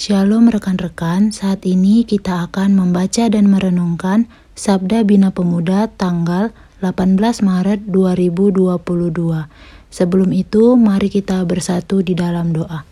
Shalom rekan-rekan, saat ini kita akan membaca dan merenungkan Sabda Bina Pemuda tanggal 18 Maret 2022. Sebelum itu, mari kita bersatu di dalam doa.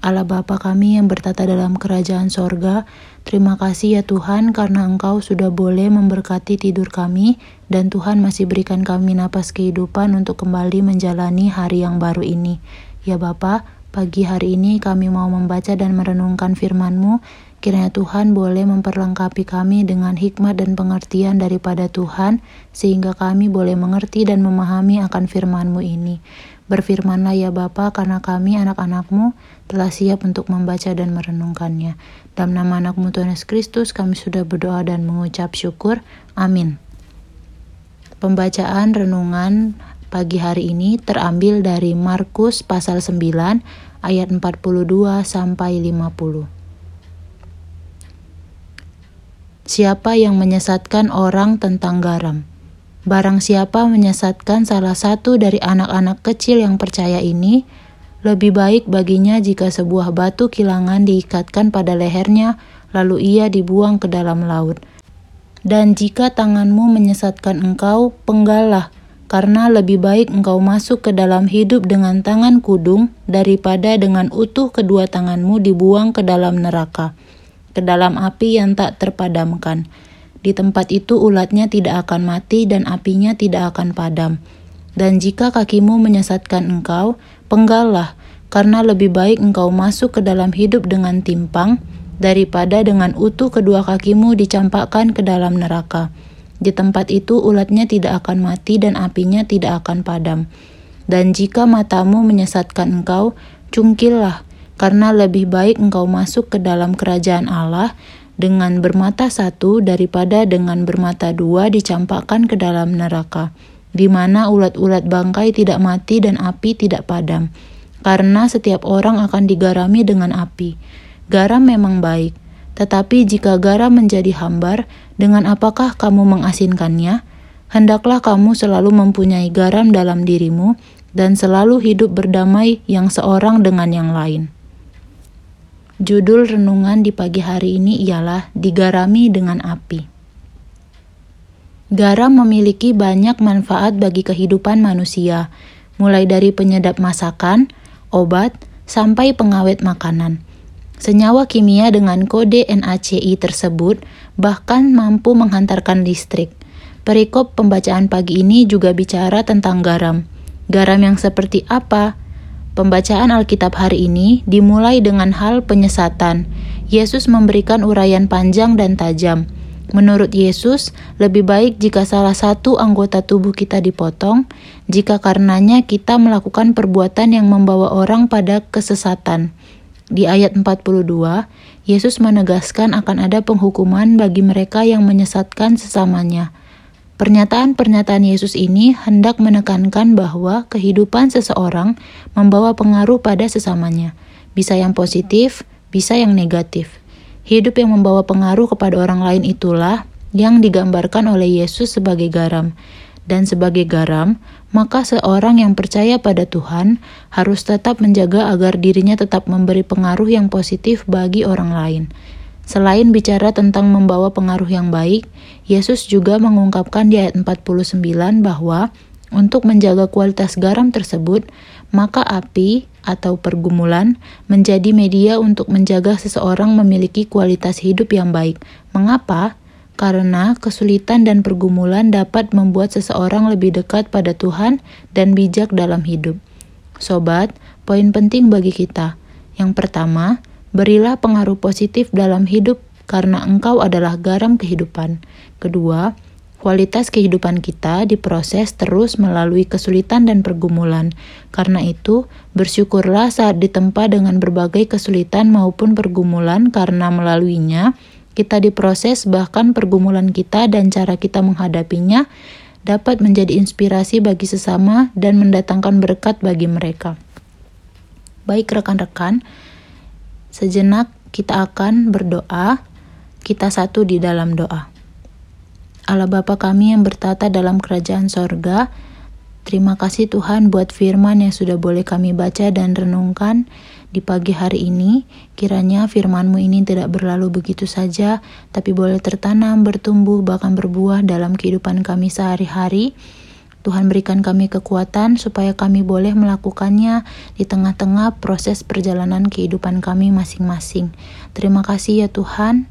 Allah Bapa kami yang bertata dalam kerajaan sorga, terima kasih ya Tuhan karena Engkau sudah boleh memberkati tidur kami dan Tuhan masih berikan kami napas kehidupan untuk kembali menjalani hari yang baru ini. Ya Bapa, Pagi hari ini kami mau membaca dan merenungkan firman-Mu. Kiranya Tuhan boleh memperlengkapi kami dengan hikmat dan pengertian daripada Tuhan, sehingga kami boleh mengerti dan memahami akan firman-Mu ini. Berfirmanlah ya Bapa, karena kami anak-anak-Mu telah siap untuk membaca dan merenungkannya. Dalam nama anak-Mu Tuhan Yesus Kristus, kami sudah berdoa dan mengucap syukur. Amin. Pembacaan renungan pagi hari ini terambil dari Markus pasal 9 ayat 42 sampai 50. Siapa yang menyesatkan orang tentang garam? Barang siapa menyesatkan salah satu dari anak-anak kecil yang percaya ini, lebih baik baginya jika sebuah batu kilangan diikatkan pada lehernya, lalu ia dibuang ke dalam laut. Dan jika tanganmu menyesatkan engkau, penggalah karena lebih baik engkau masuk ke dalam hidup dengan tangan kudung daripada dengan utuh kedua tanganmu dibuang ke dalam neraka, ke dalam api yang tak terpadamkan. Di tempat itu ulatnya tidak akan mati dan apinya tidak akan padam. Dan jika kakimu menyesatkan engkau, penggallah, karena lebih baik engkau masuk ke dalam hidup dengan timpang daripada dengan utuh kedua kakimu dicampakkan ke dalam neraka di tempat itu ulatnya tidak akan mati dan apinya tidak akan padam. Dan jika matamu menyesatkan engkau, cungkillah, karena lebih baik engkau masuk ke dalam kerajaan Allah dengan bermata satu daripada dengan bermata dua dicampakkan ke dalam neraka, di mana ulat-ulat bangkai tidak mati dan api tidak padam. Karena setiap orang akan digarami dengan api. Garam memang baik, tetapi jika garam menjadi hambar, dengan apakah kamu mengasinkannya? Hendaklah kamu selalu mempunyai garam dalam dirimu dan selalu hidup berdamai yang seorang dengan yang lain. Judul renungan di pagi hari ini ialah Digarami dengan Api. Garam memiliki banyak manfaat bagi kehidupan manusia, mulai dari penyedap masakan, obat, sampai pengawet makanan. Senyawa kimia dengan kode NaCl tersebut bahkan mampu menghantarkan listrik. Perikop pembacaan pagi ini juga bicara tentang garam. Garam yang seperti apa? Pembacaan Alkitab hari ini dimulai dengan hal penyesatan. Yesus memberikan uraian panjang dan tajam. Menurut Yesus, lebih baik jika salah satu anggota tubuh kita dipotong, jika karenanya kita melakukan perbuatan yang membawa orang pada kesesatan. Di ayat 42, Yesus menegaskan akan ada penghukuman bagi mereka yang menyesatkan sesamanya. Pernyataan-pernyataan Yesus ini hendak menekankan bahwa kehidupan seseorang membawa pengaruh pada sesamanya, bisa yang positif, bisa yang negatif. Hidup yang membawa pengaruh kepada orang lain itulah yang digambarkan oleh Yesus sebagai garam dan sebagai garam, maka seorang yang percaya pada Tuhan harus tetap menjaga agar dirinya tetap memberi pengaruh yang positif bagi orang lain. Selain bicara tentang membawa pengaruh yang baik, Yesus juga mengungkapkan di ayat 49 bahwa untuk menjaga kualitas garam tersebut, maka api atau pergumulan menjadi media untuk menjaga seseorang memiliki kualitas hidup yang baik. Mengapa? Karena kesulitan dan pergumulan dapat membuat seseorang lebih dekat pada Tuhan dan bijak dalam hidup. Sobat, poin penting bagi kita. Yang pertama, berilah pengaruh positif dalam hidup karena engkau adalah garam kehidupan. Kedua, kualitas kehidupan kita diproses terus melalui kesulitan dan pergumulan. Karena itu, bersyukurlah saat ditempa dengan berbagai kesulitan maupun pergumulan karena melaluinya kita diproses, bahkan pergumulan kita dan cara kita menghadapinya dapat menjadi inspirasi bagi sesama dan mendatangkan berkat bagi mereka. Baik rekan-rekan, sejenak kita akan berdoa, kita satu di dalam doa. Allah Bapa kami yang bertata dalam kerajaan sorga, terima kasih Tuhan buat firman yang sudah boleh kami baca dan renungkan. Di pagi hari ini, kiranya firman-Mu ini tidak berlalu begitu saja, tapi boleh tertanam, bertumbuh, bahkan berbuah dalam kehidupan kami sehari-hari. Tuhan berikan kami kekuatan supaya kami boleh melakukannya di tengah-tengah proses perjalanan kehidupan kami masing-masing. Terima kasih ya Tuhan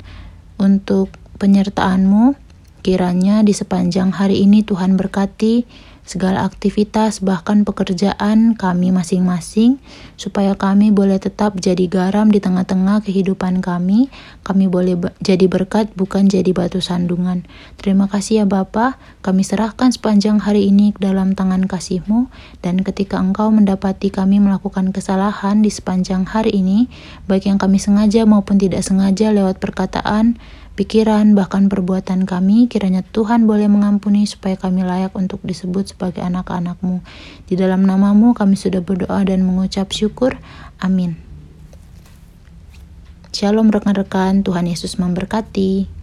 untuk penyertaan-Mu. Kiranya di sepanjang hari ini Tuhan berkati segala aktivitas bahkan pekerjaan kami masing-masing supaya kami boleh tetap jadi garam di tengah-tengah kehidupan kami. Kami boleh jadi berkat bukan jadi batu sandungan. Terima kasih ya Bapa. Kami serahkan sepanjang hari ini ke dalam tangan kasih-Mu. Dan ketika Engkau mendapati kami melakukan kesalahan di sepanjang hari ini baik yang kami sengaja maupun tidak sengaja lewat perkataan pikiran, bahkan perbuatan kami, kiranya Tuhan boleh mengampuni supaya kami layak untuk disebut sebagai anak-anakmu. Di dalam namamu kami sudah berdoa dan mengucap syukur. Amin. Shalom rekan-rekan, Tuhan Yesus memberkati.